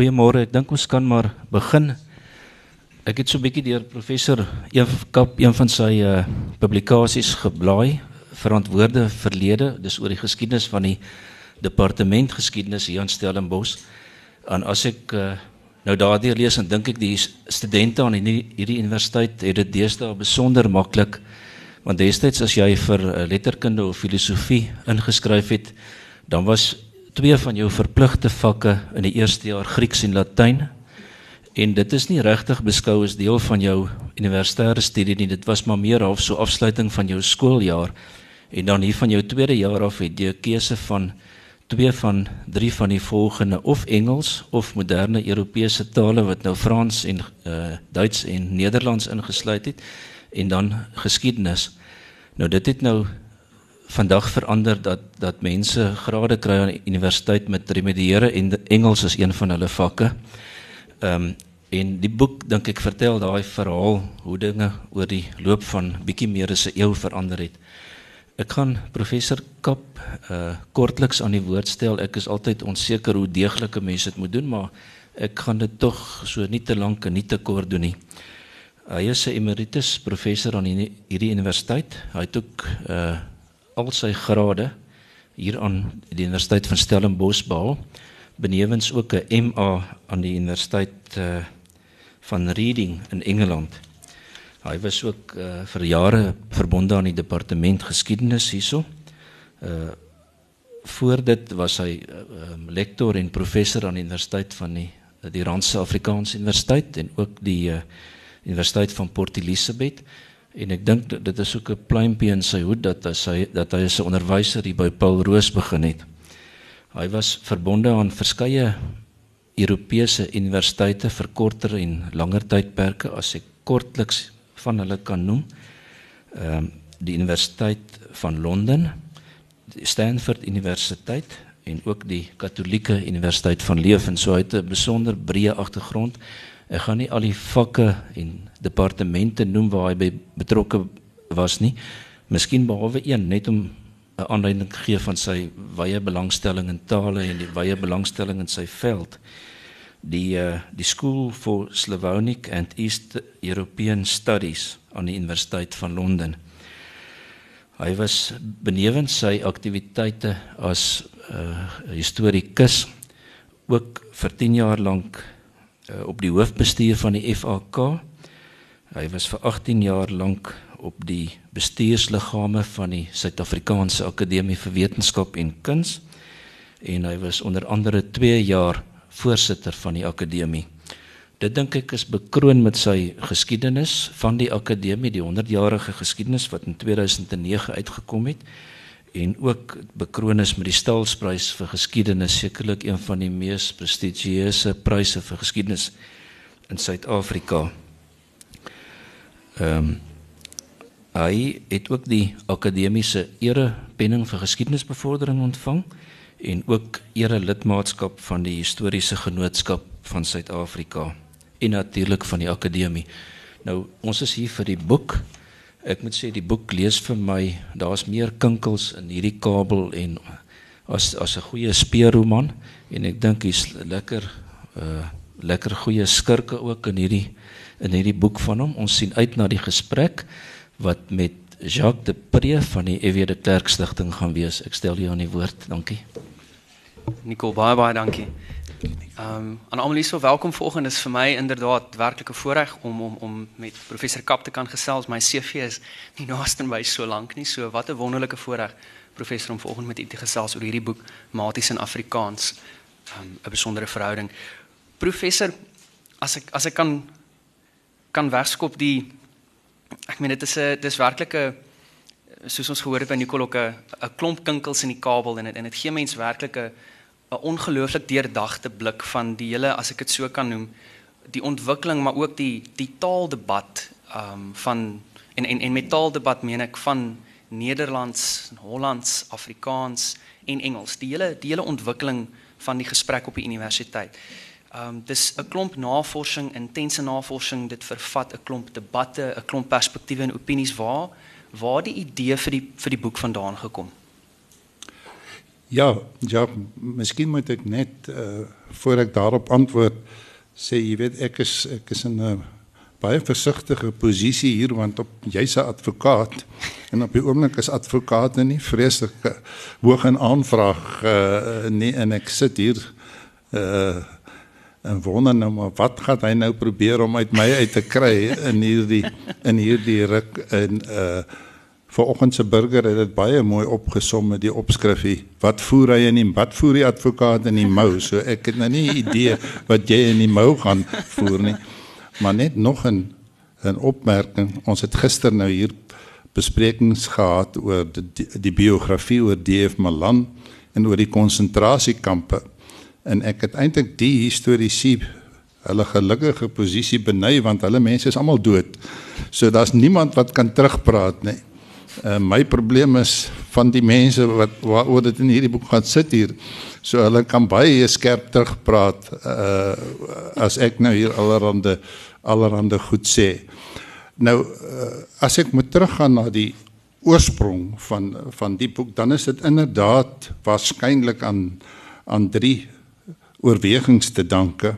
goeiemôre. Ek dink ons kan maar begin. Ek het so 'n bietjie deur professor Ef Kap een van sy uh publikasies geblaai, verantwoorde verlede, dis oor die geskiedenis van die departement geskiedenis hier aan Stellenbosch. En as ek uh, nou daardeur lees en dink ek die studente aan hierdie, universiteit het dit deesdae besonder maklik want destyds as jy vir uh, letterkunde of filosofie ingeskryf het, dan was twee van jou verpligte vakke in die eerste jaar Grieks en Latyn. En dit is nie regtig beskou as deel van jou universitêre studie nie. Dit was maar meer half so afsluiting van jou skooljaar. En dan hier van jou tweede jaar af het jy 'n keuse van twee van drie van die volgende of Engels of moderne Europese tale wat nou Frans en uh Duits en Nederlands ingesluit het en dan geskiedenis. Nou dit het nou vandag verander dat dat mense grade kry aan die universiteit met remediëre en Engels is een van hulle vakke. Ehm um, en die boek dink ek vertel daai verhaal hoe dinge oor die loop van bietjie meer as 'n eeu verander het. Ek gaan professor Kap uh kortliks aan die woord stel. Ek is altyd onseker hoe deeglike mense dit moet doen, maar ek gaan dit tog so nie te lank en nie te kort doen nie. Hy is 'n emeritus professor aan hierdie universiteit. Hy het ook uh al sy grade hier aan die Universiteit van Stellenbosch behaal. Benewens ook 'n MA aan die Universiteit uh, van Reading in Engeland. Hy was ook uh, vir jare verbonde aan die departement geskiedenis hierso. Uh voor dit was hy uh, lektor en professor aan die Universiteit van die die Randse Afrikaanse Universiteit en ook die uh, Universiteit van Port Elizabeth. En ek dink dit is ook 'n pluimpie in sy hoed dat hy dat hy as 'n onderwyser hier by Paul Roos begin het. Hy was verbonde aan verskeie Europese universiteite vir korter en langer tydperke as ek kortliks van hulle kan noem. Ehm um, die Universiteit van Londen, Stanford Universiteit en ook die Katolieke Universiteit van Leuven. So hy het 'n besonder breë agtergrond. Ek gaan nie al die vakke en departemente noem waar hy by betrokke was nie. Miskien behalwe een net om 'n aanleiding gee van sy wye belangstelling in tale en die wye belangstelling in sy veld. Die uh, die School for Slavonic and East European Studies aan die Universiteit van Londen. Hy was benewens sy aktiwiteite as 'n uh, historikus ook vir 10 jaar lank uh, op die hoofbestuur van die FAK. Hy was vir 18 jaar lank op die bestuursliggame van die Suid-Afrikaanse Akademie vir Wetenskap en Kuns en hy was onder andere 2 jaar voorsitter van die akademie. Dit dink ek is bekroon met sy geskiedenis van die akademie, die 100-jarige geskiedenis wat in 2009 uitgekom het en ook bekroon is met die Stalsprys vir geskiedenis, sekerlik een van die mees prestigieuse pryse vir geskiedenis in Suid-Afrika. Ehm um, hy het ook die akademiese erepenning vir geskiedenisbevordering ontvang en ook ere lidmaatskap van die historiese genootskap van Suid-Afrika en natuurlik van die akademie. Nou ons is hier vir die boek ek moet sê die boek lees vir my daar's meer kinkels in hierdie kabel en as as 'n goeie speurroman en ek dink hy's lekker uh lekker goeie skurke ook in hierdie in hierdie boek van hom. Ons sien uit na die gesprek wat met Jacques de Pre van die EW de Klerk stigting gaan wees. Ek stel jou aan die woord. Dankie Nicole baie baie dankie Ehm um, aan almal hier so welkom vanoggend is vir my inderdaad werklike voorreg om om om met professor Kap te kan gesels. My CV is nie naaste by so lank nie. So wat 'n wonderlike voorreg professor om vanoggend met u te gesels oor hierdie boek Maties in Afrikaans. Ehm um, 'n besondere verhouding. Professor, as ek as ek kan kan wegskop die ek meen dit is 'n dis werklike soos ons gehoor het by Nicole ook 'n klomp kinkels in die kabel en dit en dit gee mens werklike 'n ongelooflik deurdagte blik van die hele as ek dit so kan noem die ontwikkeling maar ook die die taaldebat um van en en en met taaldebat meen ek van Nederlands, Hollands, Afrikaans en Engels. Die hele die hele ontwikkeling van die gesprek op die universiteit. Um dis 'n klomp navorsing, intense navorsing, dit vervat 'n klomp debatte, 'n klomp perspektiewe en opinies waar waar die idee vir die vir die boek vandaan gekom. Ja, ja, miskien moet ek net uh voor ek daarop antwoord sê jy weet ek is ek is in 'n baie versigtige posisie hier want op jy's 'n advokaat en op die oomblik is advokate nie vreeslik hoog in aanvraag uh nie en ek sit hier uh en wonder nou maar wat gaan hy nou probeer om uit my uit te kry in hierdie in hierdie ruk in uh Vanoggend se burger het dit baie mooi opgesom met die opskrifie. Wat voer hy in die wat voer die advokaat in die mou? So ek het nou nie 'n idee wat jy in die mou gaan voer nie. Maar net nog 'n 'n opmerking. Ons het gister nou hier besprekings gehad oor die, die biografie oor DF Malan en oor die konsentrasiekampe. En ek het eintlik die historiese hulle gelukkige posisie beny want hulle mense is almal dood. So daar's niemand wat kan terugpraat nie. Uh, my probleem is van die mense wat waaroor dit in hierdie boek gaan sit hier. So hulle kan baie skerp terugpraat uh as ek nou hier allerhande allerhande goed sê. Nou uh, as ek moet teruggaan na die oorsprong van van die boek, dan is dit inderdaad waarskynlik aan aan drie oorwegings te danke.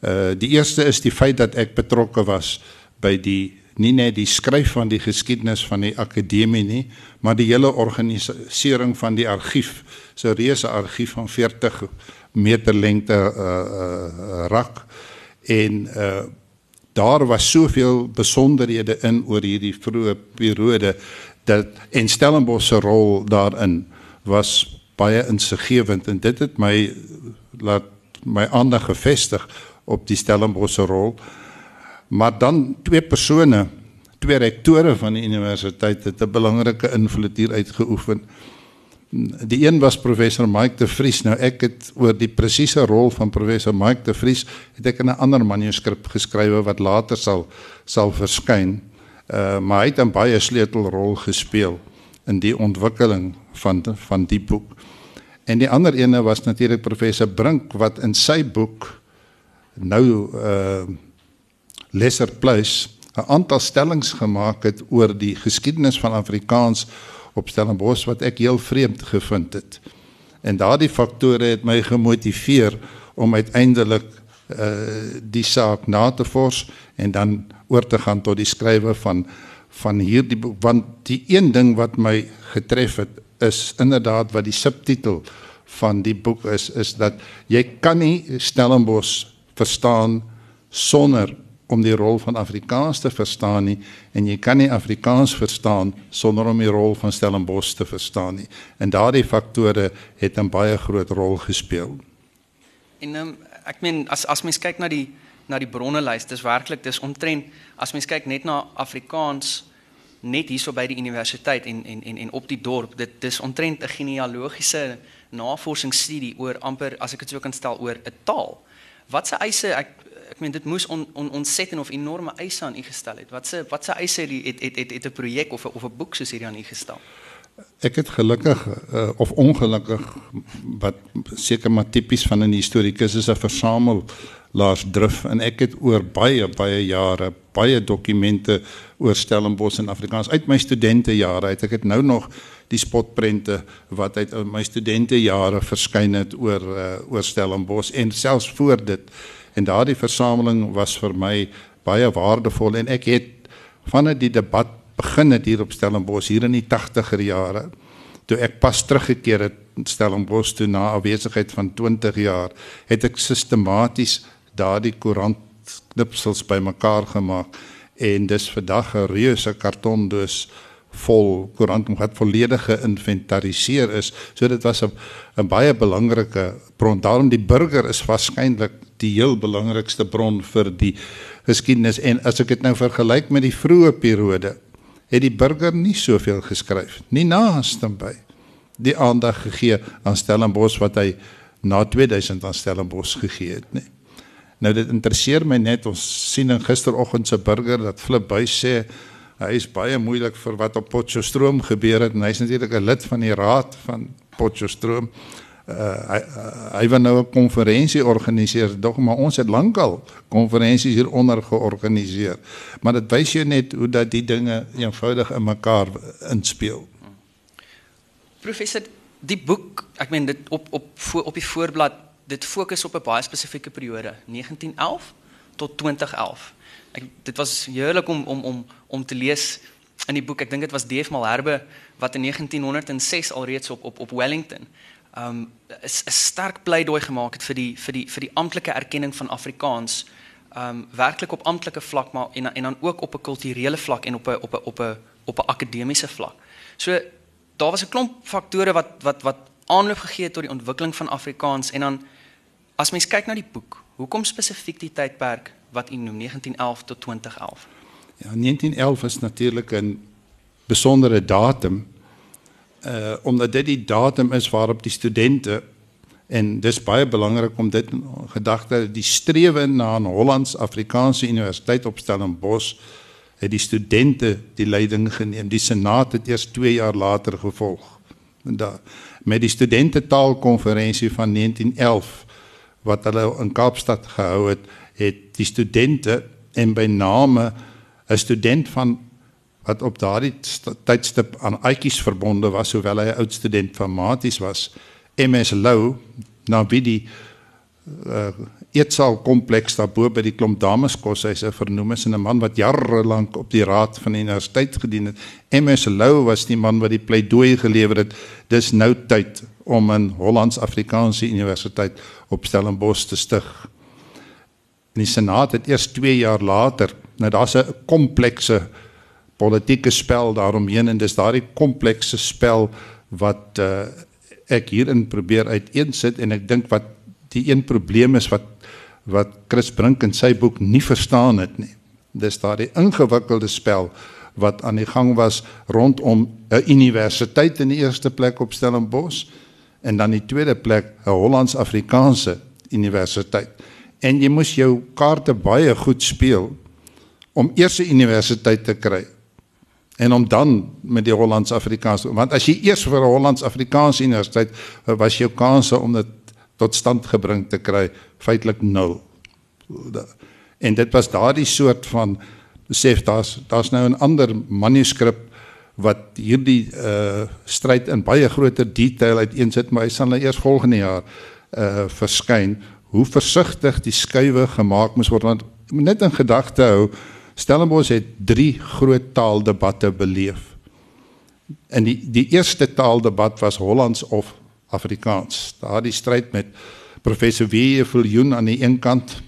Uh die eerste is die feit dat ek betrokke was by die nie net die skryf van die geskiedenis van die akademie nie, maar die hele organisering van die argief, so 'n reuse argief van 40 meter lengte uh, uh rak. En uh daar was soveel besonderhede in oor hierdie vroeë periode dat en Stellenbosch se rol daarin was baie insiggewend. En dit het my laat my aandag gefestig op die Stellenbosch se rol. Maar dan twee persone, twee rektore van die universiteit het 'n belangrike invloed hier uitgeoefen. Die een was professor Mike de Vries. Nou ek het oor die presiese rol van professor Mike de Vries het ek in 'n ander manuskrip geskrywe wat later sal sal verskyn. Uh maar hy het 'n baie sleutelrol gespeel in die ontwikkeling van van die boek. En die ander ene was natuurlik professor Brink wat in sy boek nou uh Lesser Plus 'n aantal stellings gemaak het oor die geskiedenis van Afrikaans op Stellenbosch wat ek heel vreemd gevind het. En daardie faktore het my gemotiveer om uiteindelik uh die saak na te vors en dan oor te gaan tot die skrywe van van hierdie want die een ding wat my getref het is inderdaad wat die subtitel van die boek is is dat jy kan nie Stellenbosch verstaan sonder om die rol van Afrikaans te verstaan nie en jy kan nie Afrikaans verstaan sonder om die rol van Stellenbosch te verstaan nie. En daardie faktore het 'n baie groot rol gespeel. En um, ek meen as as mens kyk na die na die bronnelys, dis werklik dis omtrent as mens kyk net na Afrikaans net hierso by die universiteit en en en en op die dorp, dit dis omtrent 'n genealogiese navorsingsstudie oor amper as ek dit sou kan stel oor 'n taal. Wat se eise ek ek meen dit moes on, on, ontsettend of enorme eise aan u gestel het. Wat se wat se eise het het het het 'n projek of 'n of 'n boek soos hierdie aan u gestel? Ek het gelukkig uh, of ongelukkig wat seker maar tipies van 'n historikus is 'n versamel laas drif en ek het oor baie baie jare baie dokumente oor Stellenbosch en Afrikaans uit my studentejare. Uit ek het nou nog die spotprente wat uit my studentejare verskyn het oor uh, oor Stellenbosch en selfs voor dit. En daardie versameling was vir my baie waardevol en ek het vanaf die debat begin het hier op Stellenbosch hier in die 80er jare toe ek pas teruggekeer het Stellenbosch toe na 'n afwesigheid van 20 jaar het ek sistematies daardie koerant knipsels bymekaar gemaak en dis vandag 'n reuse kartondoos vol koerant wat volledig geïnventariseer is. So dit was 'n 'n baie belangrike bron. Daarom die burger is waarskynlik die heel belangrikste bron vir die geskiedenis en as ek dit nou vergelyk met die vroeë periode, het die burger nie soveel geskryf nie naaste by die aandag gegee aan Stellenbosch wat hy na 2000 aan Stellenbosch gegee het, nie. Nou dit interesseer my net ons sien in gisteroggend se burger dat Flip Buys sê Hy is baie moeilik vir wat op Potchefstroom gebeur het en hy's natuurlik 'n lid van die raad van Potchefstroom. Uh hy uh, hy wou nou 'n konferensie organiseer, dog maar ons het lankal konferensies hieronder georganiseer. Maar dit wys jou net hoe dat die dinge eenvoudig in mekaar inspel. Professor die boek, ek meen dit op op op die voorblad, dit fokus op 'n baie spesifieke periode, 1911 tot 2011. Ek dit was heerlik om om om om te lees in die boek. Ek dink dit was D.F. Malherbe wat in 1906 alreeds op op op Wellington um is 'n sterk pleidooi gemaak het vir die vir die vir die amptelike erkenning van Afrikaans um werklik op amptelike vlak maar en en dan ook op 'n kulturele vlak en op 'n op 'n op 'n op 'n akademiese vlak. So daar was 'n klomp faktore wat wat wat aanloop gegee tot die ontwikkeling van Afrikaans en dan as mens kyk na die boek, hoekom spesifiek die tydperk wat u noem 1911 tot 2011? Ja, 1911 is natuurlik 'n besondere datum uh omdat dit die datum is waarop die studente en dis baie belangrik om dit gedagte die strewe na 'n Hollands-Afrikaanse universiteit op Stellenbosch het die studente die leiding geneem. Die senaat het eers 2 jaar later gevolg. En da met die studente taalkonferensie van 1911 wat hulle in Kaapstad gehou het, het die studente en by name 'n student van wat op daardie tydstip aan Aitjies verbonde was hoewel hy 'n oud student van Maties was MS Lou na wie die uh, eetsaal kompleks daarbo by die klomp dameskos hy's 'n vernoem is 'n man wat jare lank op die raad van die universiteit gedien het. MS Lou was die man wat die pleidooi gelewer het dis nou tyd om 'n Hollands-Afrikaanse universiteit op Stellenbosch te stig. En die senaat het eers 2 jaar later nou daar's 'n komplekse politieke spel daaromheen en dis daardie komplekse spel wat uh, ek hierin probeer uiteensit en ek dink wat die een probleem is wat wat Chris Brink in sy boek nie verstaan het nie. Dis daardie ingewikkelde spel wat aan die gang was rondom 'n universiteit in die eerste plek op Stellenbosch en dan die tweede plek 'n Hollands-Afrikaanse universiteit. En jy moes jou kaarte baie goed speel om eers 'n universiteit te kry en om dan met die Hollands-Afrikaans want as jy eers vir 'n Hollands-Afrikaans universiteit was jou kanse om dit tot stand gebring te kry feitelik nul. En dit was daardie soort van besef daar's daar's nou 'n ander manuskrip wat hierdie uh stryd in baie groter detail uiteensit maar hy sal nou eers volgende jaar uh verskyn hoe versigtig die skuwe gemaak moes word want net in gedagte hou Stellenbosch het drie groot taaldebatte beleef. En die die eerste taaldebat was Hollands of Afrikaans. Daar die stryd met professor W. Viljoen aan die een kant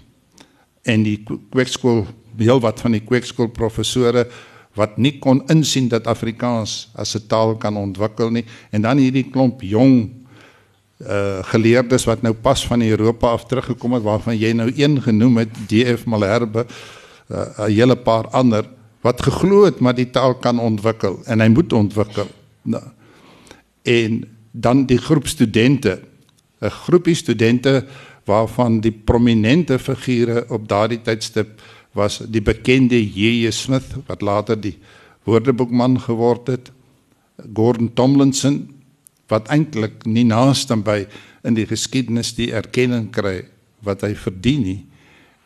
en die kweekskool heel wat van die kweekskool professore wat nie kon insien dat Afrikaans as 'n taal kan ontwikkel nie en dan hierdie klomp jong uh geleerdes wat nou pas van Europa af teruggekom het waarvan jy nou een genoem het DF Malherbe uh, 'n hele paar ander wat geglo het maar die taal kan ontwikkel en hy moet ontwikkel. Nou, en dan die groep studente, 'n groepie studente waarvan die prominente figure op daardie tydstip was die bekende J.J. Smith wat later die woordeboekman geword het, Gordon Tomlinson wat eintlik nie naaste by in die geskiedenis die erkenning kry wat hy verdien nie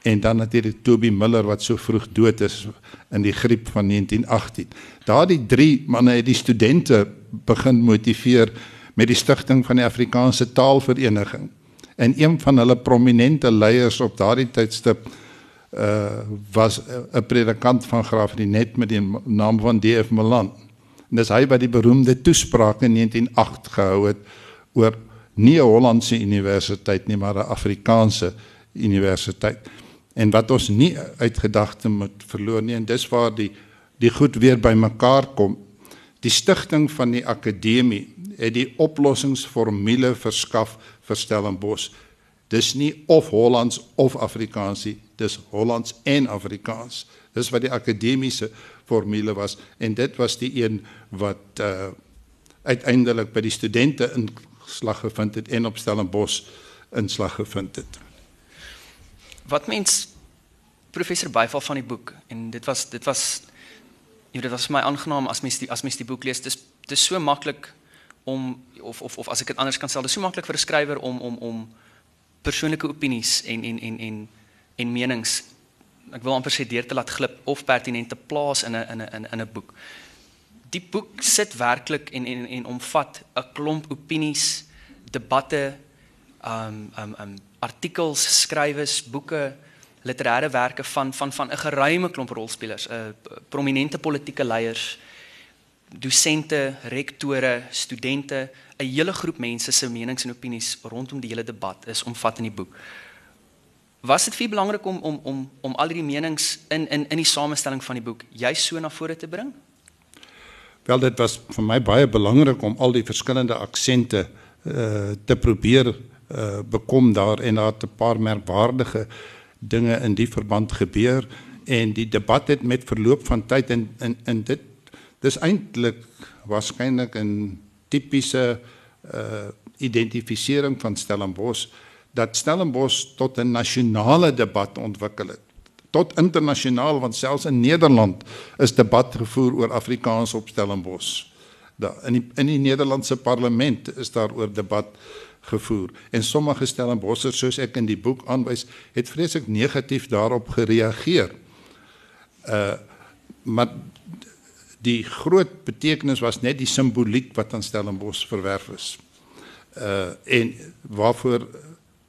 en dan natuurlik Toby Miller wat so vroeg dood is in die griep van 1918. Daardie drie manne het die studente begin motiveer met die stigting van die Afrikaanse Taalvereniging. En een van hulle prominente leiers op daardie tydstip uh was 'n predikant van Graafrenet met die naam van D.F. Malan. En dis hy wat die beroemde toespraak in 1908 gehou het oor nie 'n Hollandse universiteit nie, maar 'n Afrikaanse universiteit en wat ons nie uitgedagte moet verloor nie en dis waar die die goed weer bymekaar kom. Die stigting van die akademie het die oplossingsformule verskaf vir Stellenbosch. Dis nie of Hollands of Afrikaans nie, dis Hollands en Afrikaans. Dis wat die akademiese formule was en dit was die een wat uh uiteindelik by die studente inslag gevind het en op Stellenbosch inslag gevind het wat mens professor byval van die boek en dit was dit was jy dit was vir my aangenaam as mens die as mens die boek lees dis dis so maklik om of of of as ek dit anders kan stel dis so maklik vir 'n skrywer om om om persoonlike opinies en en en en en menings ek wil amper sê deur te laat glip of pertinent te plaas in 'n in 'n in 'n boek. Die boek sit werklik en en en omvat 'n klomp opinies, debatte, um um um artikels, skrywes, boeke, literêre werke van van van 'n geruime klomp rolspelers, 'n uh, prominente politieke leiers, dosente, rektore, studente, 'n hele groep mense se menings en opinies rondom die hele debat is omvat in die boek. Was dit vir belangrik om om om om al die menings in in in die samestelling van die boek juist so na vore te bring? Wel dit was vir my baie belangrik om al die verskillende aksente uh te probeer uh bekom daar en daar 'n paar merkwaardige dinge in die verband gebeur en die debat het met verloop van tyd en in in dit dis eintlik waarskynlik 'n tipiese uh identifisering van Stellenbosch dat Stellenbosch tot 'n nasionale debat ontwikkel het tot internasionaal want selfs in Nederland is debat gevoer oor Afrikaans op Stellenbosch. Daar in die in die Nederlandse parlement is daar oor debat gevoer en sommige Stellenbossers soos ek in die boek aanwys het vreeslik negatief daarop gereageer. Uh maar die groot betekenis was net die simboliek wat aan Stellenbosch verwerf is. Uh en waarvoor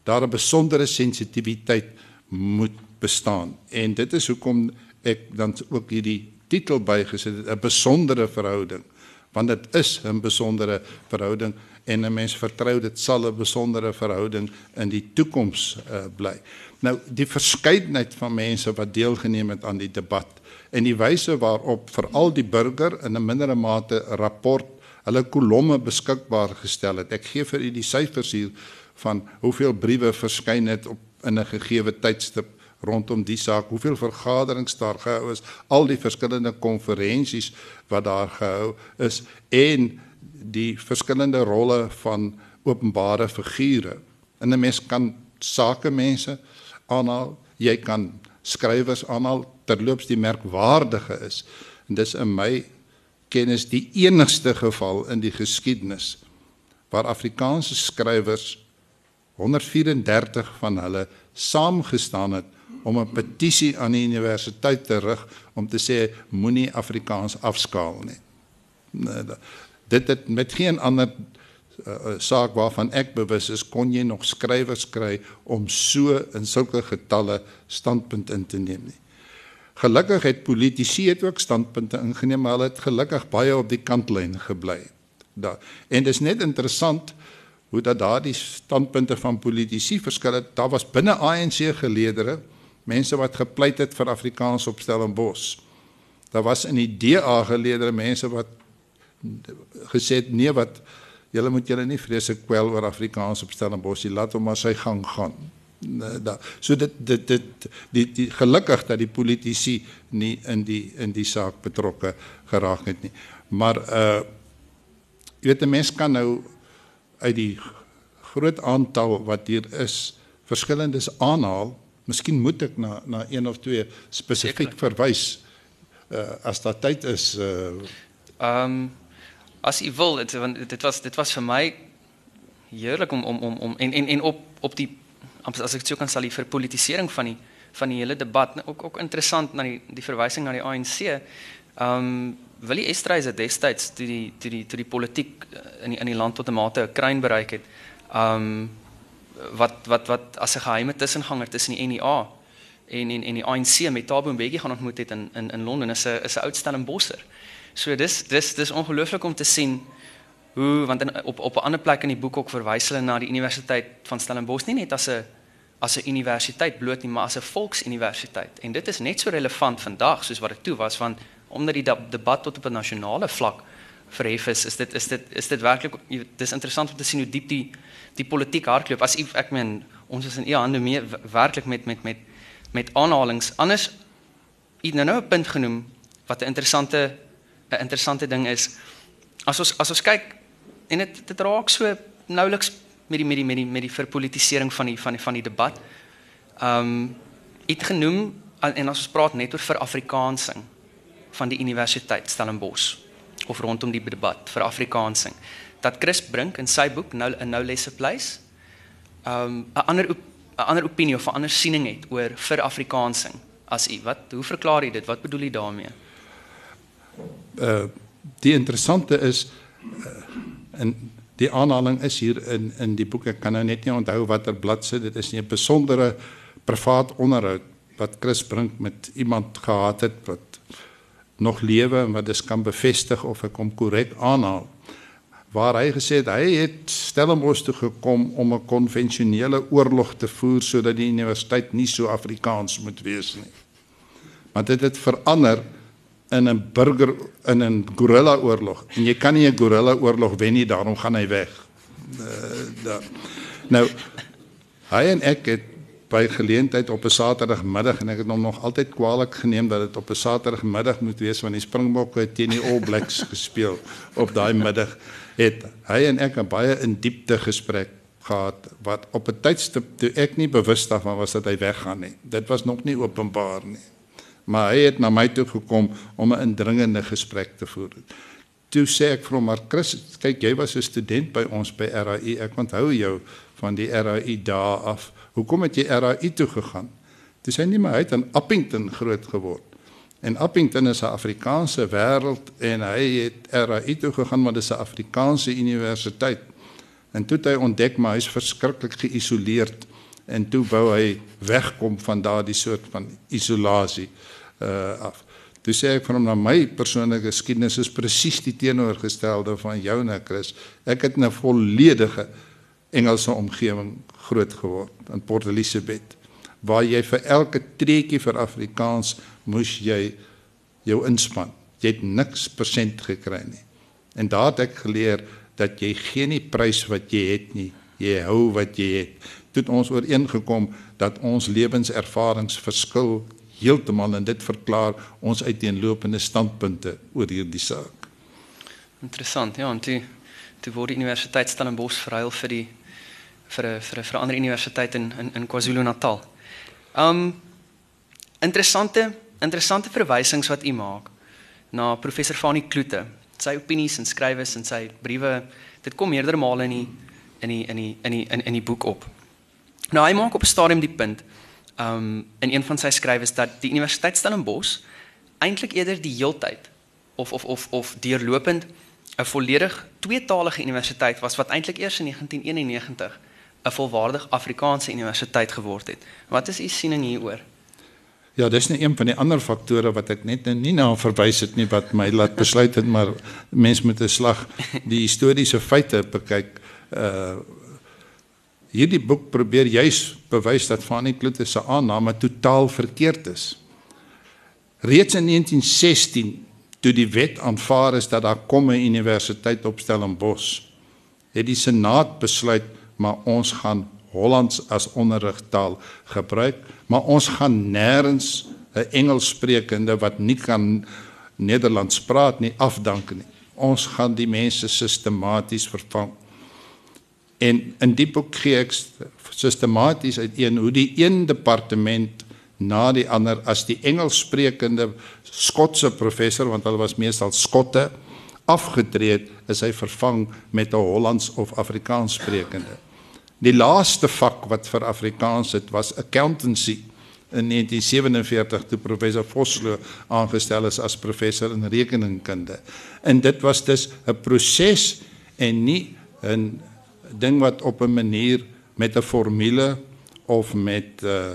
daar 'n besondere sensitiwiteit moet bestaan. En dit is hoekom ek dan ook hierdie titel bygesit het, 'n besondere verhouding, want dit is 'n besondere verhouding en 'n mens vertrou dit sal 'n besondere verhouding in die toekoms uh, bly. Nou die verskeidenheid van mense wat deelgeneem het aan die debat en die wyse waarop veral die burger in 'n mindere mate rapport hulle kolomme beskikbaar gestel het. Ek gee vir u die syfers hier van hoeveel briewe verskyn het op in 'n gegeewe tydstip rondom die saak, hoeveel vergaderings daar gehou is, al die verskillende konferensies wat daar gehou is en die verskillende rolle van openbare figure. En 'n mens kan sakemense aanhaal, jy kan skrywers aanhaal terloops die merkwaardige is. En dis in my kennis die enigste geval in die geskiedenis waar Afrikaanse skrywers 134 van hulle saamgestaan het om 'n petisie aan die universiteit te rig om te sê moenie Afrikaans afskaal nie. Nee, dit het met geen ander uh, saak waarvan ek bewus is kon jy nog skrywers kry om so in sulke getalle standpunt in te neem nie. Gelukkig het politici het ook standpunte ingeneem, maar hulle het gelukkig baie op die kantlyn gebly. Daar. En dit is net interessant hoe dat daardie standpunte van politici verskil het. Daar was binne ANC geleedere mense wat gepleit het vir Afrikaans op Stellenbosch. Daar was in die DA geleedere mense wat gesê het nee wat julle moet julle nie vreeslik kwel oor Afrikaans op Stellenbosch nie, laat hom maar sy gang gaan. Da so dit dit dit die, die gelukkig dat die politici nie in die in die saak betrokke geraak het nie. Maar uh jy weet 'n mens kan nou uit die groot aantal wat hier is verskillendes aanhaal Miskien moet ek na na een of twee spesifiek verwys uh, as daar tyd is. Uh um as u wil, dit want dit was dit was vir my heerlik om om om om en en en op op die as ek sou kan sal die verpolitisering van die van die hele debat ook ook interessant na die die verwysing na die ANC. Um Willie Estreys het destyds toe die toe die toe die politiek in die, in die land tot 'n mate 'n kruin bereik het. Um wat wat wat as 'n geheime tussenganger tussen die NEA en en en die ANC met Thabo Mbeki gaan ontmoet het in in in Londen is 'n is 'n oud Stellenbosser. So dis dis dis ongelooflik om te sien hoe want in, op op 'n ander plek in die boek ook verwys hulle na die Universiteit van Stellenbosch nie net as 'n as 'n universiteit bloot nie, maar as 'n volksuniversiteit. En dit is net so relevant vandag soos wat dit toe was want omdat die debat tot op 'n nasionale vlak verhef is, is dit is dit is dit werklik dis interessant om te sien hoe diep die die politiek hardloop. As ek meen ons is in u hande mee werklik met met met met aanhalings. Anders u nou nou 'n punt genoem wat 'n interessante 'n interessante ding is. As ons as ons kyk en dit dit raak so nouliks met die met die met die met die verpolitisering van die van die van die debat. Ehm um, het genoem en as ons praat net oor vir Afrikaansing van die universiteit Stellenbosch of rondom die debat vir Afrikaansing dat Chris Brink in sy boek nou 'n nou lesse place um 'n ander 'n ander opinie of 'n ander siening het oor vir Afrikaansing as u wat hoe verklaar jy dit wat bedoel jy daarmee uh die interessante is uh, in die aanhaling is hier in in die boek. Ek kan nou net nie onthou watter bladsy dit is nie. 'n besondere privaat onderhoud wat Chris Brink met iemand gehad het wat nog lewe en wat dit kan bevestig of ek hom korrek aanhaal. Waar hy gesê het hy het Stellenbosch toe gekom om 'n konvensionele oorlog te voer sodat die universiteit nie so Afrikaans moet wees nie. Maar dit het verander in 'n burger in 'n gorilla oorlog en jy kan nie 'n gorilla oorlog wen nie daarom gaan hy weg. Uh, da. Nou hy en ek het by geleentheid op 'n Saterdagmiddag en ek het hom nog altyd kwaliek geneem dat dit op 'n Saterdagmiddag moet wees want die Springbokke teen die All Blacks gespeel op daai middag het hy en ek 'n baie in diepte gesprek gehad wat op 'n tydstip toe ek nie bewus daarvan was dat hy weggaan nie. Dit was nog nie openbaar nie. Maar hy het na my toe gekom om 'n indringende gesprek te voer. Toe sê ek vir hom maar Chris, kyk jy was 'n student by ons by RAI. Ek onthou jou van die RAI dae af. Hoekom het jy RAI toe gegaan? Toe sê hy nie maar hy het in Appington groot geword. En Appington is 'n Afrikaanse wêreld en hy het RAI toe gegaan maar dis 'n Afrikaanse universiteit. En toe hy ontdek maar hy's verskriklik geïsoleerd en toe wou hy wegkom van daardie soort van isolasie uh af. Toe sê ek van hom na my persoonlike geskiedenis is presies die teenoorgestelde van jou nou Chris. Ek het 'n volledige Engelse omgewing groot geword in Port Elizabeth waar jy vir elke treetjie vir Afrikaans moes jy jou inspann. Jy het niks persent gekry nie. En daar het ek geleer dat jy geen nie prys wat jy het nie. Jy hou wat jy het. Toe ons ooreengekom dat ons lewenservarings verskil heeltemal en dit verklaar ons uiteenlopende standpunte oor hierdie saak. Interessant. Ja, en toe toe word die Universiteit Stellenbosch verhuil vir die vir 'n vir 'n vir 'n ander universiteit in in in KwaZulu-Natal. Um interessante interessante verwysings wat u maak na professor Fanie Kloete. Sy opinies en skrywes en sy briewe, dit kom meerdere male in die in die in die in die in, in die boek op. Nou hy maak op 'n stadium die punt um in een van sy skrywes dat die Universiteit Stellenbosch eintlik eerder die heeltyd of of of of deurlopend 'n volledig tweetalige universiteit was wat eintlik eers in 1991 'n volwaardig Afrikaanse universiteit geword het. Wat is u siening hieroor? Ja, dis net een van die ander faktore wat ek net nie na verwys het nie wat my laat besluit het maar mens moet 'n slag die historiese feite bekyk. Uh hierdie boek probeer juis bewys dat Fanie Kloete se aanname totaal verkeerd is. Reeds in 1916 toe die wet aanvaar is dat daar kom 'n universiteit op Stellenbosch, het die senaat besluit maar ons gaan Hollands as onderrigtaal gebruik, maar ons gaan nêrens 'n Engelssprekende wat nie kan Nederlands praat nie afdank nie. Ons gaan die mense sistematies vervang. En in die boek gee ek sistematies uit een hoe die een departement na die ander as die Engelssprekende Skotse professor want hulle was meestal Skotte afgetree het, is hy vervang met 'n Hollands of Afrikaans sprekende. Die laaste vak wat vir Afrikaans het was accountancy in 1947 toe professor Vosloo aangestel is as professor in rekeningkunde. En dit was dus 'n proses en nie 'n ding wat op 'n manier met 'n formule of met uh,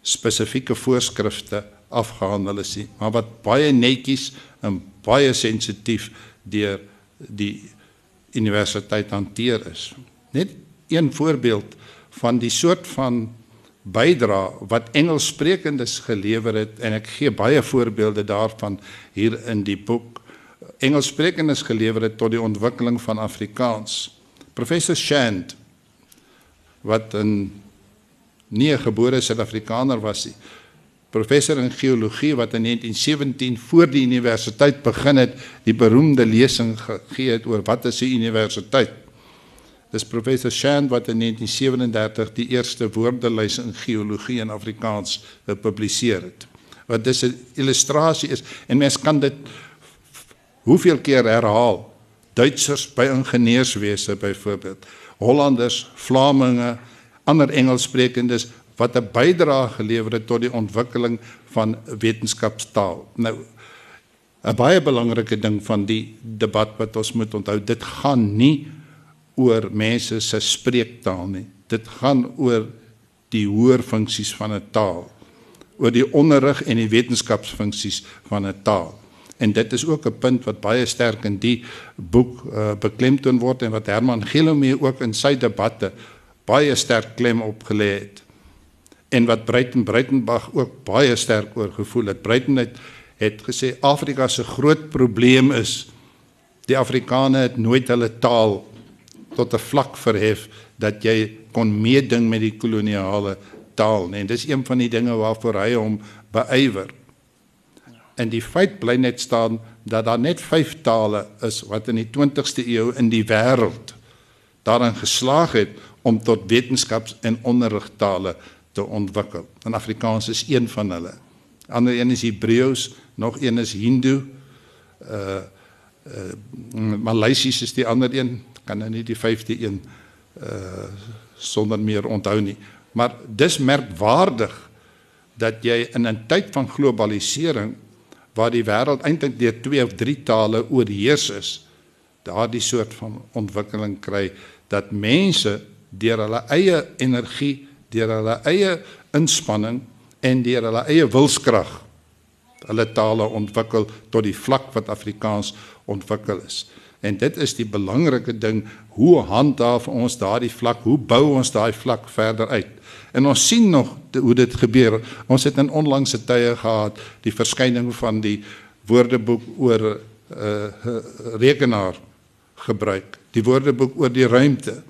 spesifieke voorskrifte afgehandel is nie, maar wat baie netjies en baie sensitief deur die universiteit hanteer is. Net een voorbeeld van die soort van bydra wat Engelssprekendes gelewer het en ek gee baie voorbeelde daarvan hier in die boek. Engelssprekendes gelewer het tot die ontwikkeling van Afrikaans. Professor Shand wat 'n nie 'n gebore Suid-Afrikaner was nie. Professor in geologie wat in 1917 voor die universiteit begin het, die beroemde lesing gegee het oor wat is 'n universiteit. Dis professor Shand wat in 1937 die eerste woordelys in geologie in Afrikaans gepubliseer het. Wat dis 'n illustrasie is en mens kan dit hoeveel keer herhaal. Duitsers by ingenieurswese byvoorbeeld, Hollanders, Vlaminge, ander Engelssprekendes wat 'n bydrae gelewer het tot die ontwikkeling van wetenskapstaal. Nou 'n baie belangrike ding van die debat wat ons moet onthou, dit gaan nie oor mense se spreektaal nie. Dit gaan oor die hoër funksies van 'n taal, oor die onderrig en die wetenskapsfunksies van 'n taal. En dit is ook 'n punt wat baie sterk in die boek uh, beklemtoon word en wat Herman Gillomee ook in sy debatte baie sterk klem op gelê het. En wat Breiten Breitenbach ook baie sterk oor gevoel het. Breiten het, het gesê Afrika se groot probleem is die Afrikaners het nooit hulle taal tot 'n vlak verhef dat jy kon meeding met die koloniale taal nie. En dis een van die dinge waarvoor hy hom beywer. En die feit bly net staan dat daar net 5 tale is wat in die 20ste eeu in die wêreld daarin geslaag het om tot wetenskaps- en onderrigtale te ontwikkel. En Afrikaans is een van hulle. Ander een is Hebreëus, nog een is Hindu. Uh uh Maleisies is die ander een, kan nou nie die vyfde een uh sonder meer onthou nie. Maar dis merkwaardig dat jy in 'n tyd van globalisering waar die wêreld eintlik deur twee of drie tale oorheers is, daardie soort van ontwikkeling kry dat mense deur hulle eie energie, deur hulle eie inspanning en deur hulle eie wilskrag hulle tale ontwikkel tot die vlak wat Afrikaans ontwikkel is. En dit is die belangrike ding, hoe handhaaf ons daardie vlak? Hoe bou ons daai vlak verder uit? En ons sien nog hoe dit gebeur. Ons het in onlangse tye gehad die verskyning van die woordeboek oor uh rekenaar gebruik, die woordeboek oor die ruimte.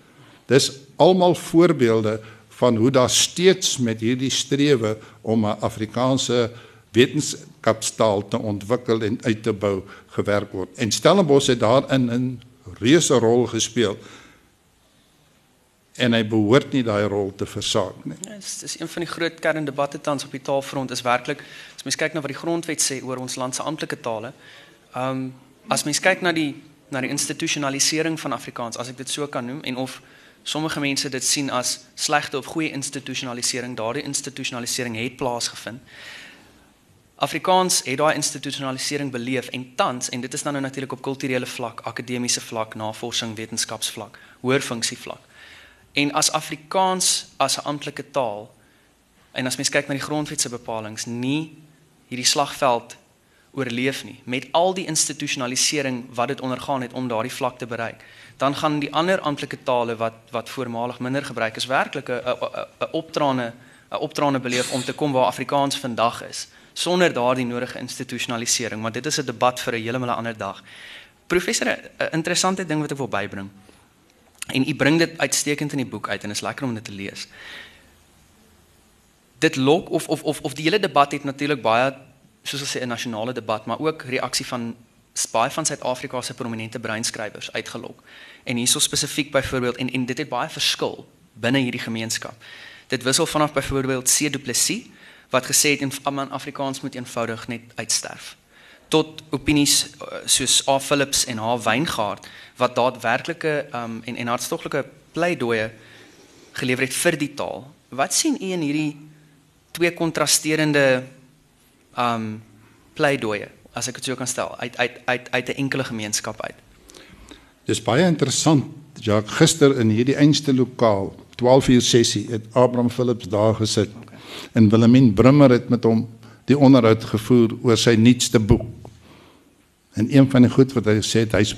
Dis almal voorbeelde van hoe daar steeds met hierdie strewe om 'n Afrikaanse wetenskapstaal te ontwikkel en uit te bou gewerk word. En Stellenbosch het daarin 'n reuse rol gespeel. En hy behoort nie daai rol te versaak nie. Ja, dis dis een van die groot kerndebatte tans op die taalfront is werklik as mens kyk na wat die grondwet sê oor ons land se amptelike tale. Um as mens kyk na die na die institusionalisering van Afrikaans, as ek dit so kan noem en of sommige mense dit sien as slegte of goeie institusionalisering, daardie institusionalisering het plaasgevind. Afrikaans het daai institusionalisering beleef en tans en dit is dan nou natuurlik op kulturele vlak, akademiese vlak, navorsing, wetenskapsvlak, hoër funksie vlak. En as Afrikaans as 'n amptelike taal en as mens kyk na die grondwet se bepalinge nie hierdie slagveld oorleef nie met al die institusionalisering wat dit ondergaan het om daardie vlak te bereik dan gaan die ander amptelike tale wat wat voormalig minder gebruik is werklik 'n 'n optrane 'n optrane beleef om te kom waar Afrikaans vandag is sonder daardie nodige institusionalisering, maar dit is 'n debat vir 'n heeltemal ander dag. Professor, 'n interessante ding wat ek wil bybring. En u bring dit uitstekend in die boek uit en is lekker om dit te lees. Dit lok of of of of die hele debat het natuurlik baie soos ons sê 'n nasionale debat, maar ook reaksie van baie van Suid-Afrika se prominente breinskrywers uitgelok. En hierso spesifiek byvoorbeeld en en dit het baie verskil binne hierdie gemeenskap. Dit wissel vanaf byvoorbeeld C Du Plessis wat gesê het in Afrikaans moet eenvoudig net uitsterf tot opinies uh, soos A Philips en H Wyngaard wat daadwerklike um, en en hartstoglike pleidooie gelewer het vir die taal. Wat sien u in hierdie twee kontrasterende um pleidooie as ek dit so kan stel uit uit uit uit 'n enkele gemeenskap uit? Dis baie interessant. Ja, gister in hierdie einste lokaal, 12 uur sessie, het Abraham Philips daar gesit en Willemien Brummer het met hom die onderhoud gevoer oor sy nuutste boek. En een van die goed wat hy gesê het, hy's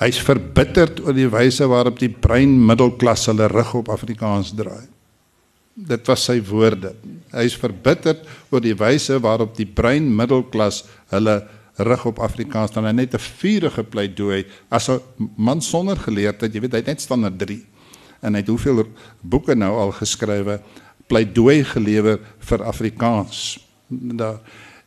hy's verbitterd oor die wyse waarop die brein middelklas hulle rug op Afrikaans draai. Dit was sy woorde. Hy's verbitterd oor die wyse waarop die brein middelklas hulle rug op Afrikaans dan net 'n vurige pleidooi as 'n man sonder geleerdheid, jy weet hy het net standaard 3 en hy het hoeveel boeke nou al geskrywe pleidooi gelewer vir Afrikaans. Da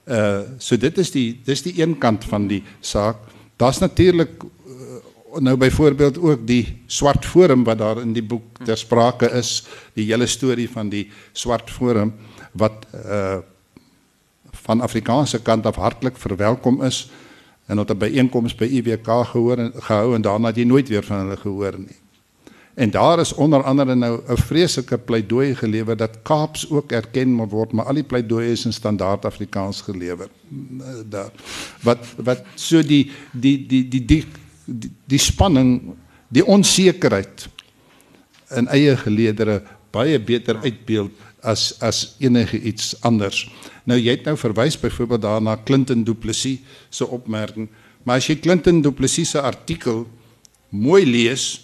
uh so dit is die dis die een kant van die saak. Daar's natuurlik uh, nou byvoorbeeld ook die swart forum wat daar in die boek ter sprake is, die hele storie van die swart forum wat uh van Afrikaanse kant af hartlik verwelkom is en op 'n byeenkoms by IWK gehoor en gehou en daarna het jy nooit weer van hulle gehoor nie. En daar is onder andere nou 'n vreeslike pleidooi gelewer dat Kaaps ook erken moet word, maar al die pleidooie is in standaard Afrikaans gelewer. Daar wat wat so die die die die die die, die spanning, die onsekerheid in eie geleedere baie beter uitbeeld as as enige iets anders. Nou jy het nou verwys byvoorbeeld daarna Clinton Du Plessis se opmerking, maar as jy Clinton Du Plessis se artikel mooi lees,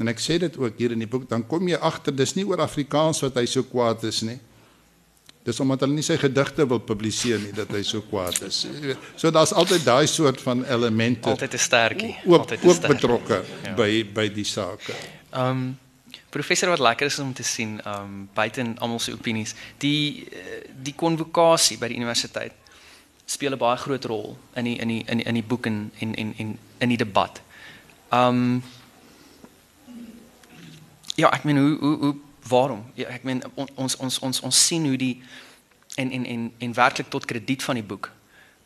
En ek sê dit ook hier in die boek, dan kom jy agter dis nie oor Afrikaans wat hy so kwaad is nie. Dis omdat hulle nie sy gedigte wil publiseer nie dat hy so kwaad is. So daar's altyd daai soort van elemente. Altyd 'n sterkie, ook, altyd ook betrokke ja. by by die sake. Um professor wat lekker is om te sien um buite almal se opinies, die die konvokasie by die universiteit speel 'n baie groot rol in die in die in die, in die boek en en en in die debat. Um ja, ek meen hoe hoe hoe waarom? Ja, ek meen ons ons ons ons sien hoe die en en en en werklik tot krediet van die boek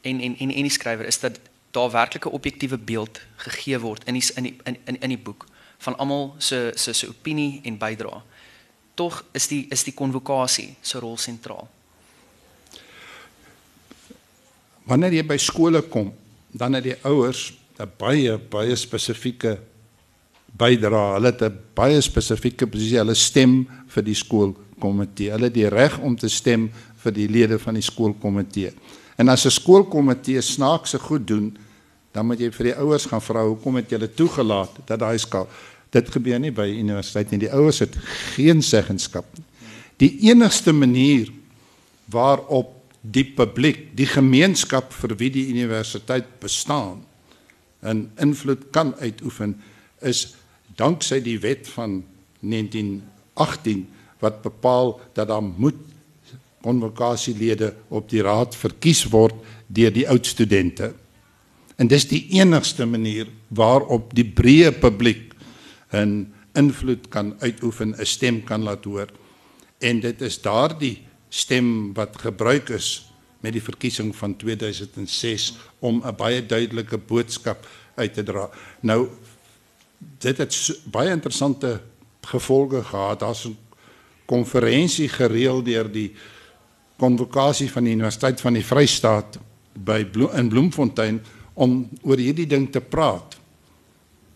en en en en die skrywer is dat daar werklike objektiewe beeld gegee word in die in die in in, in die boek van almal se se se opinie en bydrae. Tog is die is die konvokasie se rol sentraal. Wanneer jy by skole kom, dan het die ouers 'n baie baie spesifieke bydra. Hulle het 'n baie spesifieke posisie. Hulle stem vir die skoolkomitee. Hulle het die reg om te stem vir die lede van die skoolkomitee. En as 'n skoolkomitee snaakse goed doen, dan moet jy vir die ouers gaan vra hoekom het julle toegelaat dat daai skaal dit gebeur nie by universiteit nie. Die ouers het geen seggenskap nie. Die enigste manier waarop die publiek, die gemeenskap vir wie die universiteit bestaan, 'n invloed kan uitoefen is danksy die wet van 1918 wat bepaal dat daar moet konvokasielede op die raad verkies word deur die oud studente. En dis die enigste manier waarop die breë publiek 'n invloed kan uitoefen, 'n stem kan laat hoor. En dit is daardie stem wat gebruik is met die verkiesing van 2006 om 'n baie duidelike boodskap uit te dra. Nou dit het baie interessante gevolge gehad. Daar's 'n konferensie gereël deur die konvokasie van die Universiteit van die Vrystaat by Blo in Bloemfontein om oor hierdie ding te praat.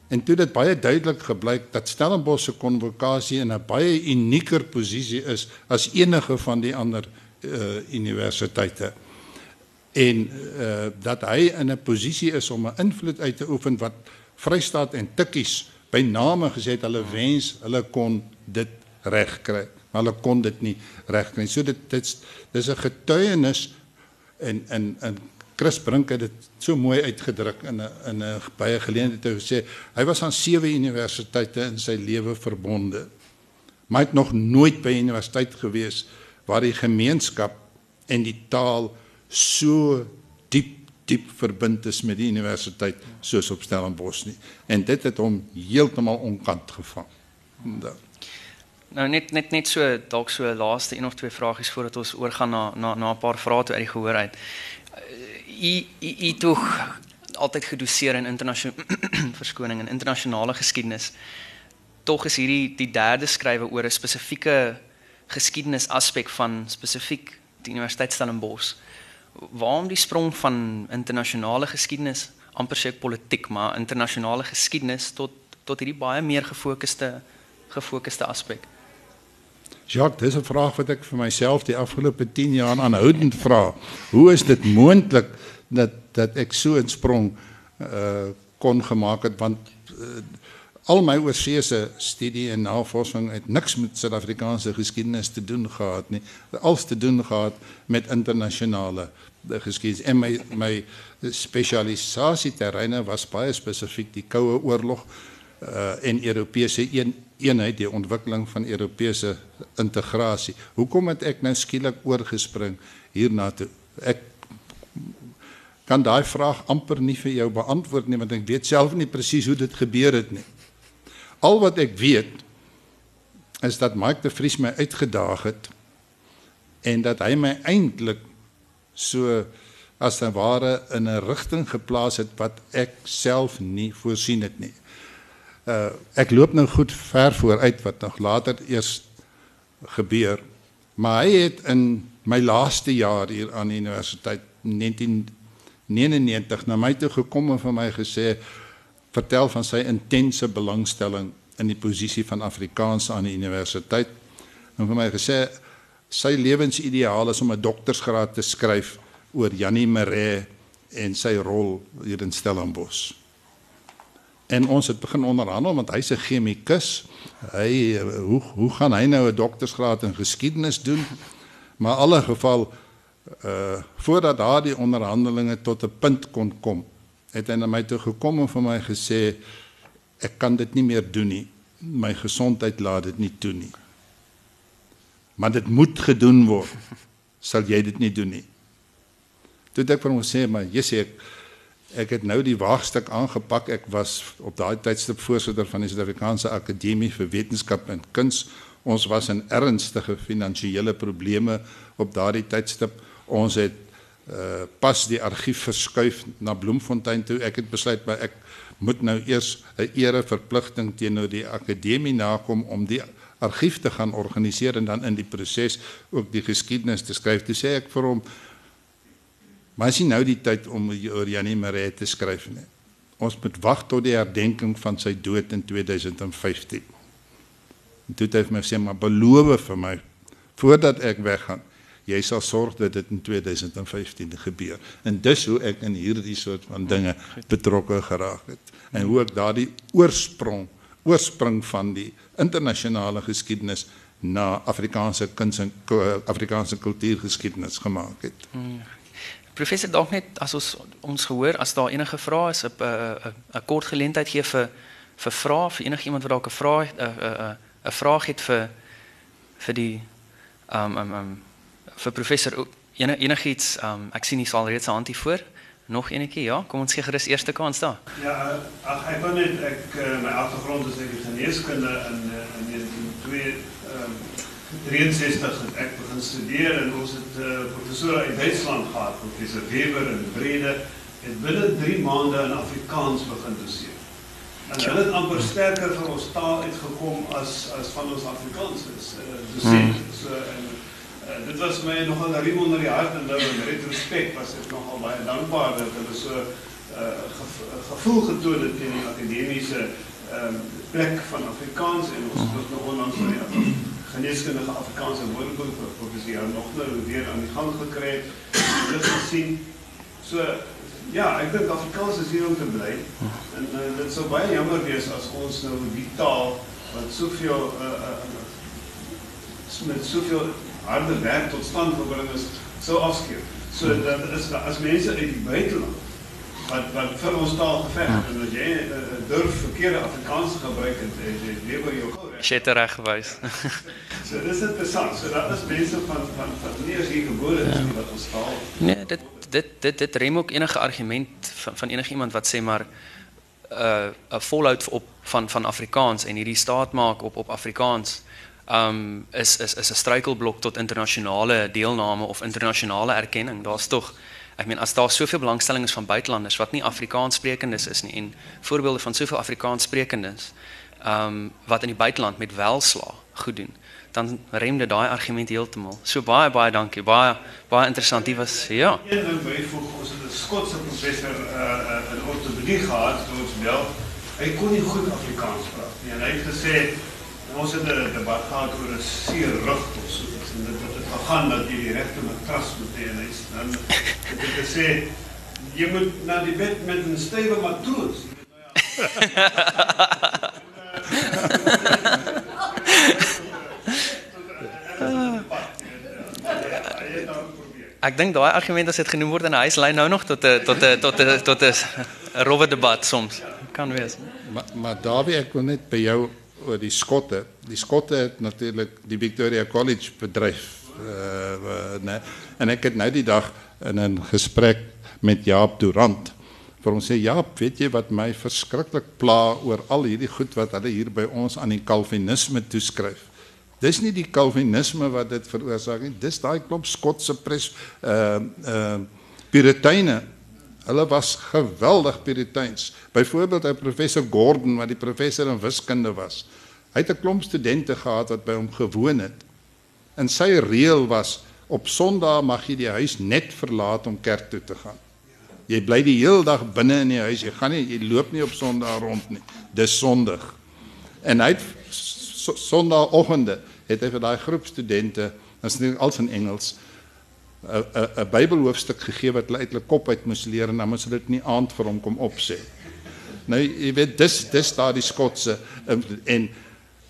En toe dit baie duidelik gebleik dat Stellenbosch se konvokasie in 'n baie unieker posisie is as enige van die ander uh, universiteite en uh, dat hy in 'n posisie is om 'n invloed uit te oefen wat Vrystaat en Tikkies by name gesê het hulle wens hulle kon dit regkry, maar hulle kon dit nie regkry nie. So dit dit dis 'n getuienis en in in Chris Brink het dit so mooi uitgedruk in 'n in 'n baie geleentheid te sê hy was aan sewe universiteite in sy lewe verbonde. Maar hy het nog nooit by 'n universiteit gewees waar die gemeenskap en die taal so diep diep verbind is met die universiteit soos op Stellenbosch nie. En dit het hom heeltemal onkant gevang. Da. Nou net net net so dalk so laaste een of twee vragies voordat ons oorgaan na na na 'n paar vrae toe uit die gehoor uit. U u u tog altyd gedoseer in internasionale verskoning en internasionale geskiedenis. Tog is hierdie die derde skrywe oor 'n spesifieke geskiedenis aspek van spesifiek die Universiteit Stellenbosch waarom die sprong van internasionale geskiedenis amper sê politiek maar internasionale geskiedenis tot tot hierdie baie meer gefokusde gefokusde aspek. Jacques, dis 'n vraag wat ek vir myself die afgelope 10 jaar aanhoudend vra. Hoe is dit moontlik dat dat ek so 'n sprong uh kon gemaak het want uh, al my oorseese studie en navorsing het niks met Suid-Afrikaanse geskiedenis te doen gehad nie. Alles te doen gehad met internasionale uh geskiedenis en my my spesialisasie terreine was baie spesifiek die koue oorlog uh, en Europese een, eenheid die ontwikkeling van Europese integrasie. Hoekom het ek nou skielik oorgespring hierna toe? Ek kan daai vraag amper nie vir jou beantwoord nie want ek weet self nie presies hoe dit gebeur het nie. Al wat ek weet is dat Mike de Vries my uitgedaag het en dat hy my eintlik so as 'n ware in 'n rigting geplaas het wat ek self nie voorsien het nie. Uh ek loop nou goed ver vooruit wat nog later eers gebeur. Maar hy het in my laaste jaar hier aan die universiteit 1999 na my toe gekom en vir my gesê vertel van sy intense belangstelling in die posisie van Afrikaans aan die universiteit. En vir my gesê sy lewensideaal is om 'n doktorsgraad te skryf oor Janie Maree en sy rol hier in Stellenbosch. En ons het begin onderhandel want hy's 'n chemikus. Hy hoe hoe gaan hy nou 'n doktorsgraad in geskiedenis doen? Maar in alle geval uh voordat daardie onderhandelinge tot 'n punt kon kom, het hy na my toe gekom en vir my gesê ek kan dit nie meer doen nie. My gesondheid laat dit nie toe nie. Maar dit moet gedoen word. Sal jy dit nie doen nie? Toe ek vir hom sê, maar jy sê ek ek het nou die waagstuk aangepak. Ek was op daai tydstip voorsitter van die Suid-Afrikaanse Akademie vir Wetenskap en Kuns. Ons was in ernstige finansiële probleme op daardie tydstip. Ons het uh pas die argief verskuif na Bloemfontein toe. Ek het besluit maar ek moet nou eers 'n ereverpligting teenoor die akademie nakom om die argief te gaan organiseer en dan in die proses ook die geskiedenis te skryf. Toe sê ek vir hom maar is nie nou die tyd om oor Janie Maree te skryf nie. Ons moet wag tot die herdenking van sy dood in 2015. En toe het hy vir my sê maar beloof vir my voordat ek weggaan jy sal sorg dat dit in 2015 gebeur. En dis hoe ek in hierdie soort van dinge betrokke geraak het. En hoe ek daardie oorsprong, oorsprong van die internasionale geskiedenis na Afrikaanse kuns en Afrikaanse kultuurgeskiedenis gemaak het. Hmm. Professor dalk net as ons ons gehoor as daar enige vrae is 'n 'n kort geleentheid gee vir vir vrae vir enigiemand wat dalk 'n vraag 'n 'n vraag het vir vir die um um um vir professor en enigiets um ek sien hy sal reeds 'n handie voor nog enetjie? Ja kom ons gee gerus eerste kans daar. Ja ag ek wou net ek uh, my agtergrond is ek geneeskunde in uh, in 1902 um 63 het ek begin studeer en ons het uh, professore uit Duitsland gehad professor Weber en Brede het binne 3 maande in Afrikaans begin doseer. En hulle het amper sterker vir ons taal uitgekom as as van ons Afrikaans is uh, dosent hmm. so en Uh, dit was my nogal 'n riem onder die hart en nou in retrospek was ek nogal baie dankbaar dat hulle so 'n uh, gev gevoel getoon het teen die akademiese um, plek van Afrikaans en ons het nog onlangs van die geneeskundige Afrikaanse woordeboek vir professor nog nou weer aan die gang gekry het. Dit gesien. So ja, ek dink Afrikaans is hier om te bly. En uh, dit sou baie jammer wees as ons nou die taal wat soveel uh, uh, met soveel harde werk tot stand gebring is, sou afskeep. So dat is as mense uit die buiteland wat wat vir ons taal geveg het en as jy uh, durf verkeerde Afrikaans gebruik en jy lewe by jou kul. Jy het reg gewys. so dis interessant. So dat is mense van van van nie as hier gebore is nie wat ons taal. Nee, dit dit dit dit rem ook enige argument van van enige iemand wat sê maar 'n uh, 'n volhoud op van van Afrikaans en hierdie staat maak op op Afrikaans um is is is 'n struikelblok tot internasionale deelname of internasionale erkenning. Daar's tog ek meen as daar soveel belangstelling is van buitelanders wat nie Afrikaanssprekendes is nie en voorbeelde van soveel Afrikaanssprekendes um wat in die buiteland met welslaa goed doen, dan rem dit daai argument heeltemal. So baie baie dankie. Baie baie interessant. Dit was ja. Een ding byvoeg ons het 'n Skotse professor uh, uh in ortopedie gehad, George Bell. Hy kon nie goed Afrikaans praat nie. Hy het gesê ons het 'n debat gehad oor 'n seer rug of so iets en dit het gegaan dat jy die regte matras moet hê en hy's dan het hy gesê jy moet na die bed met 'n stywe matroos. Ek dink daai argument as dit genoem word in 'n huis lei nou nog tot 'n tot 'n tot 'n tot 'n rowwe debat soms. Kan wees. Maar maar Dawie ek wil net by jou oor die skotte. Die skotte het natuurlik die Victoria College bedryf uh nee. En ek het nou die dag in 'n gesprek met Jaap Durant vir hom sê Jaap, weet jy wat my verskriklik pla oor al hierdie goed wat hulle hier by ons aan die Calvinisme toeskryf. Dis nie die Calvinisme wat dit veroorsaak nie. Dis daai klop Skotse pres uh uh Puriteine Hulle was geweldig puriteins. Byvoorbeeld 'n professor Gordon wat die professor in wiskunde was. Hy het 'n klomp studente gehad wat by hom gewoon het. En sy reël was op Sondag mag jy die huis net verlaat om kerk toe te gaan. Jy bly die hele dag binne in die huis. Jy gaan nie jy loop nie op Sondag rond nie. Dis sondig. En hy het Sondagoggende het hy vir daai groep studente, dit is als in Engels, 'n 'n 'n Bybelhoofstuk gegee wat hulle uit hulle kop uit moes leer en dan moes hulle dit nie aand vir hom kom opsê. Nou jy weet dis dis daai Skotse en, en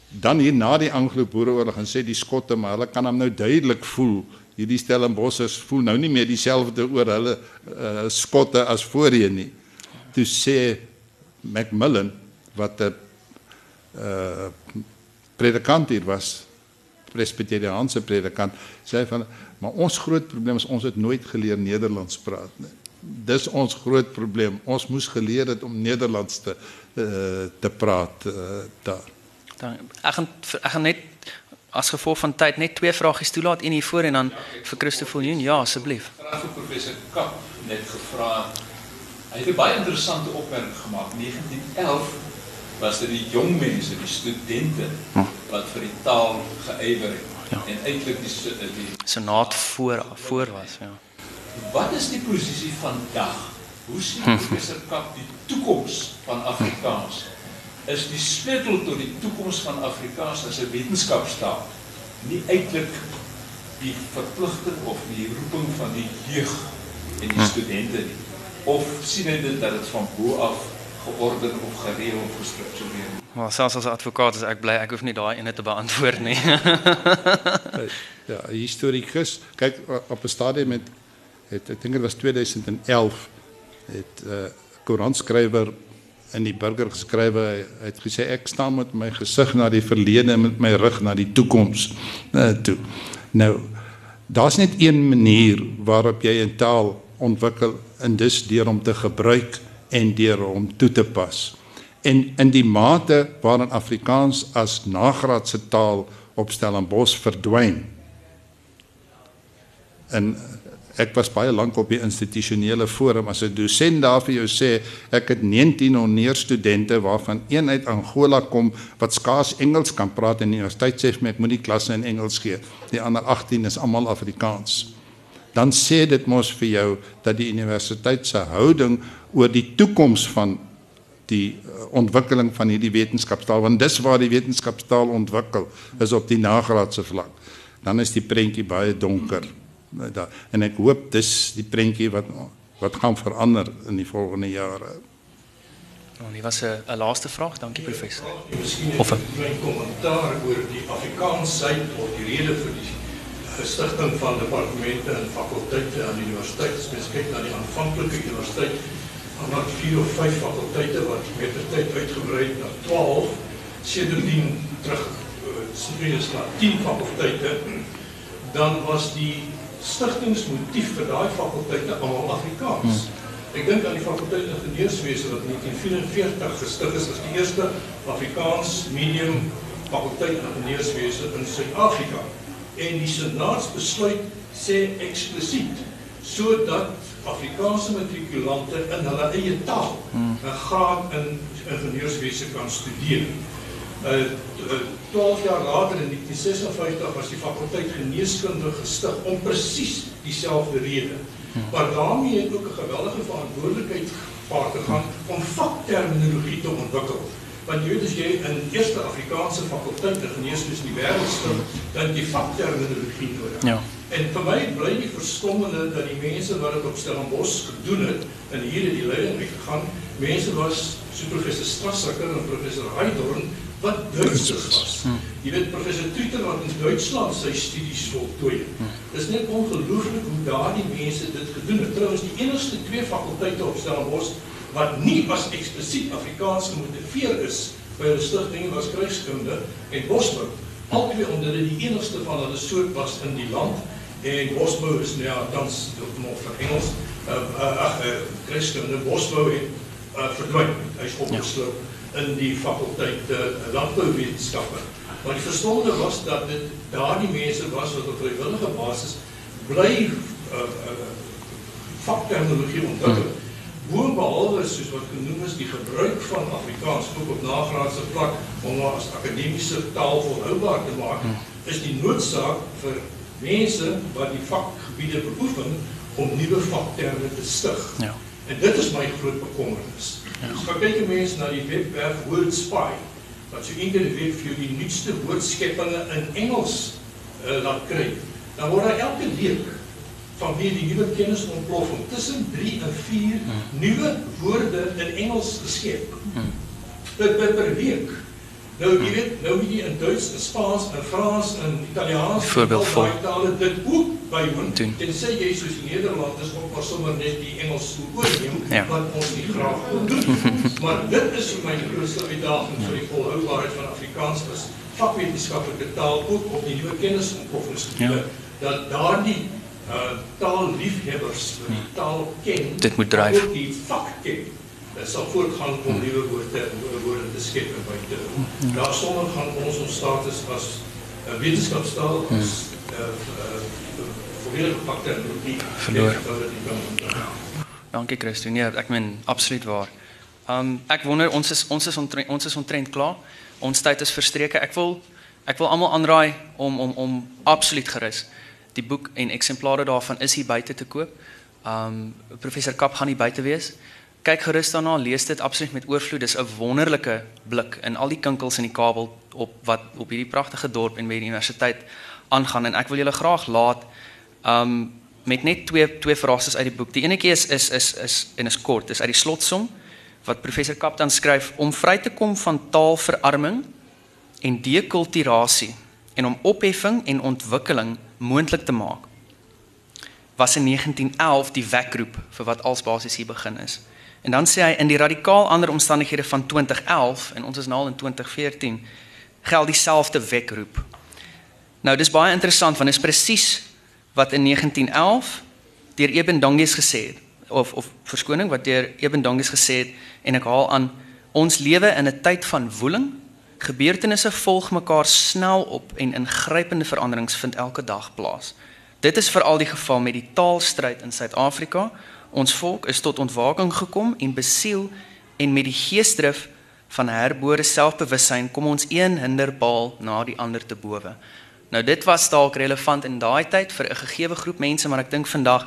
dan hier na die Anglo-Boereoorlog en sê die Skotte maar hulle kan hom nou duidelik voel hierdie Stellenbossers voel nou nie meer dieselfde oor hulle uh, Skotte as voorheen nie. Toe sê Macmillan wat 'n uh, predikant hier was, presbiteriaanse predikant, sê van maar ons groot probleem is ons het nooit geleer Nederlands praat nie. Dis ons groot probleem. Ons moes geleer het om Nederlands te uh, te praat uh, daar. Dan ek gaan ek gaan net as gevolg van tyd net twee vragies toelaat een hier voor en dan ja, vir Christoffel Joen. Ja, asseblief. Vraag vir professor Kap net gevra. Hy het 'n baie interessante opmerking gemaak. 1911 was dit die jong mense, die studente hm. wat vir die taal geëiwer het. Ja. En eintlik die die senaat voor voor was, ja. Wat is die posisie vandag? Hoe sien hm. professor Kap die toekoms van Afrikaans? Is die sleutel tot die toekoms van Afrikaans as 'n wetenskapstaal nie eintlik die verpligting of die roeping van die jeug en die hm. studente nie? Of sien hy dit dat dit van bo af georden of gereël of gestruktureer. Maar selfs as advokaat is ek bly ek hoef nie daai ene te beantwoord nie. ja, historikus, kyk op 'n stadium met het ek dink dit was 2011 het 'n uh, koerantskrywer in die burger geskrywe het gesê ek staan met my gesig na die verlede en met my rug na die toekoms uh, toe. Nou daar's net een manier waarop jy 'n taal ontwikkel en dis deur om te gebruik en deur hom toe te pas. En in die mate waarin Afrikaans as nagraadse taal op Stellenbosch verdwyn. En ek was baie lank op die institusionele forum as 'n dosent daar vir jou sê ek het 19 oneer studente waarvan een uit Angola kom wat skaars Engels kan praat in die universiteit sê vir my ek moet die klasse in Engels gee. Die ander 18 is almal Afrikaans dan sê dit mos vir jou dat die universiteit se houding oor die toekoms van die eh, ontwikkeling van hierdie wetenskapstaal want dis waar die wetenskapstaal ontwikkel is op die nagraadse vlak. Dan is die prentjie baie donker. En ek hoop dis die prentjie wat wat gaan verander in die volgende jare. Nou, dit was 'n laaste vraag. Dankie professor. Of 'n klein kommentaar oor die Afrikaansheid of die rede vir die gestigting van departemente en fakulteite aan die universiteit. As mens kyk na die aanvanklike universiteit, dan het vier of vyf fakulteite wat met die tyd uitgebrei het na 12, sedertdien terug serius na 10 fakulteite. Dan was die stigtingsmotief vir daai fakulteite almal Afrikaans. Hmm. Ek dink aan die fakulteit ingenieurswese wat in 1944 gestig is as die eerste Afrikaans medium fakulteit ingenieurswese in Suid-Afrika en die senaatsbesluit sê eksplisiet sodat Afrikaanse matrikulante in hulle eie taal 'n hmm. graad in ingenieurswese kan studeer. Uh 12 jaar later in 1956 was die fakulteit geneeskunde gestig om presies dieselfde rede. Hmm. Maar daarmee het ook 'n geweldige verantwoordelikheid gepaard gegaan om vakterminologie te ontwikkel want jy weet as jy in eerste Afrikaanse fakulteit te geneeskunde in die wêreld stel, dan jy vakterminologie nodig. Ja. En vir my bly die verstommende dat die mense wat dit op Stellenbosch gedoen het en hier in die leiding gegaan, mense was so professor Strasser en professor Heidorn wat Duitsers was. Jy weet professor Tuter wat in Duitsland sy studies voltooi. Hm. Dis net ongelooflik hoe daardie mense dit gedoen het. Trouwens die enigste twee fakulteite op Stellenbosch wat nie as eksplisiet Afrikaans gemotiveer is by hulle stigting was kruiskunde en bosbou. Albei omdat dit die enigste van hulle soort was in die land en bosbou is nou ja tans op nog vir Engels uh, uh, ag uh, kruiskunde bosbou het uh, verdwyn. Hy's opgesloop ja. In die fakulteit uh, landbouwetenskappe. Maar die verstonde was dat dit daardie mense was wat op vrywillige basis bly uh, uh, vakterminologie ontwikkel. Hmm Boonbehalwe soos wat genoem is die gebruik van Afrikaans ook op nagraadse vlak om as akademiese taal volhoubaar te maak, is die noodsaak vir mense wat die vakgebiede beoefen om nuwe vakterme te stig. Ja. En dit is my groot bekommernis. Ek kyk 'n mens na die webwerf WordSpy, wat so een keer die week vir jou die nuutste woordskeppinge in Engels uh, laat kry, dan word daar elke week van wie die nuwe kennis ontploffing tussen 3 en 4 hmm. nuwe woorde in Engels geskep. Hmm. Per, per, per week. Nou jy weet, nou moet jy in Duits, in Spaans, in Frans, in Italiaans, voorbeeld vol tale dit ook bywoon. En sê jy soos die Nederlanders ook maar sommer net die Engels oorneem ja. wat ons nie graag wil doen. maar dit is vir my die grootste uitdaging vir die volhoubaarheid van Afrikaans is vakwetenskaplike taal ook op die nuwe kennis ontploffingsgebiede ja. dat daardie uh taalliefhebbers die taal ken, dit moet dryf. Ook die vak ken. Dit sal voortgaan om nuwe woorde woorde te skep en buite. Daar sonder gaan ons ons status as 'n uh, wetenskapstaal as 'n uh, uh, volledige pakterminologie verloor. Dankie Christo. Nee, ek meen absoluut waar. Um ek wonder ons is ons is ontrent, ons is ontrent klaar. Ons tyd is verstreke. Ek wil ek wil almal aanraai om om om absoluut gerus die boek en eksemplare daarvan is hier buite te koop. Um professor Kap gaan hier buite wees. Kyk gerus daarna, lees dit absoluut met oorvloed. Dis 'n wonderlike blik in al die kinkels in die kabel op wat op hierdie pragtige dorp en by die universiteit aangaan en ek wil julle graag laat um met net twee twee frases uit die boek. Die enetjie is is is is en is kort. Dis uit die slotsom wat professor Kap dan skryf om vry te kom van taalverarming en dekulturasie en om opheffing en ontwikkeling moontlik te maak was in 1911 die wekroep vir wat als basies hier begin is. En dan sê hy in die radikaal ander omstandighede van 2011 en ons is nou al in 2014 geld dieselfde wekroep. Nou dis baie interessant want dit is presies wat in 1911 deur Eben Dangies gesê het of of verskoning wat deur Eben Dangies gesê het en ek haal aan ons lewe in 'n tyd van woeling Gebeurtenisse volg mekaar snel op en ingrypende veranderings vind elke dag plaas. Dit is veral die geval met die taalstryd in Suid-Afrika. Ons volk is tot ontwaking gekom en besiel en met die geesdrif van herbore selfbewussyn kom ons een hinderpaal na die ander te bowe. Nou dit was dalk relevant in daai tyd vir 'n gegeewe groep mense, maar ek dink vandag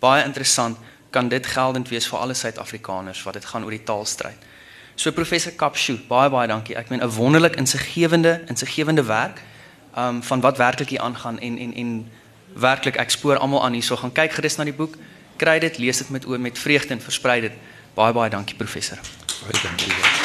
baie interessant kan dit geldend wees vir alle Suid-Afrikaners wat dit gaan oor die taalstryd. So professor Kapshu, baie baie dankie. Ek meen 'n wonderlik insiggewende insiggewende werk um van wat werklik hier aangaan en en en werklik ek spoor almal aan hierso gaan kyk gerus na die boek, kry dit, lees dit met oor met vreugde en versprei dit. Baie baie dankie professor. Baie dankie.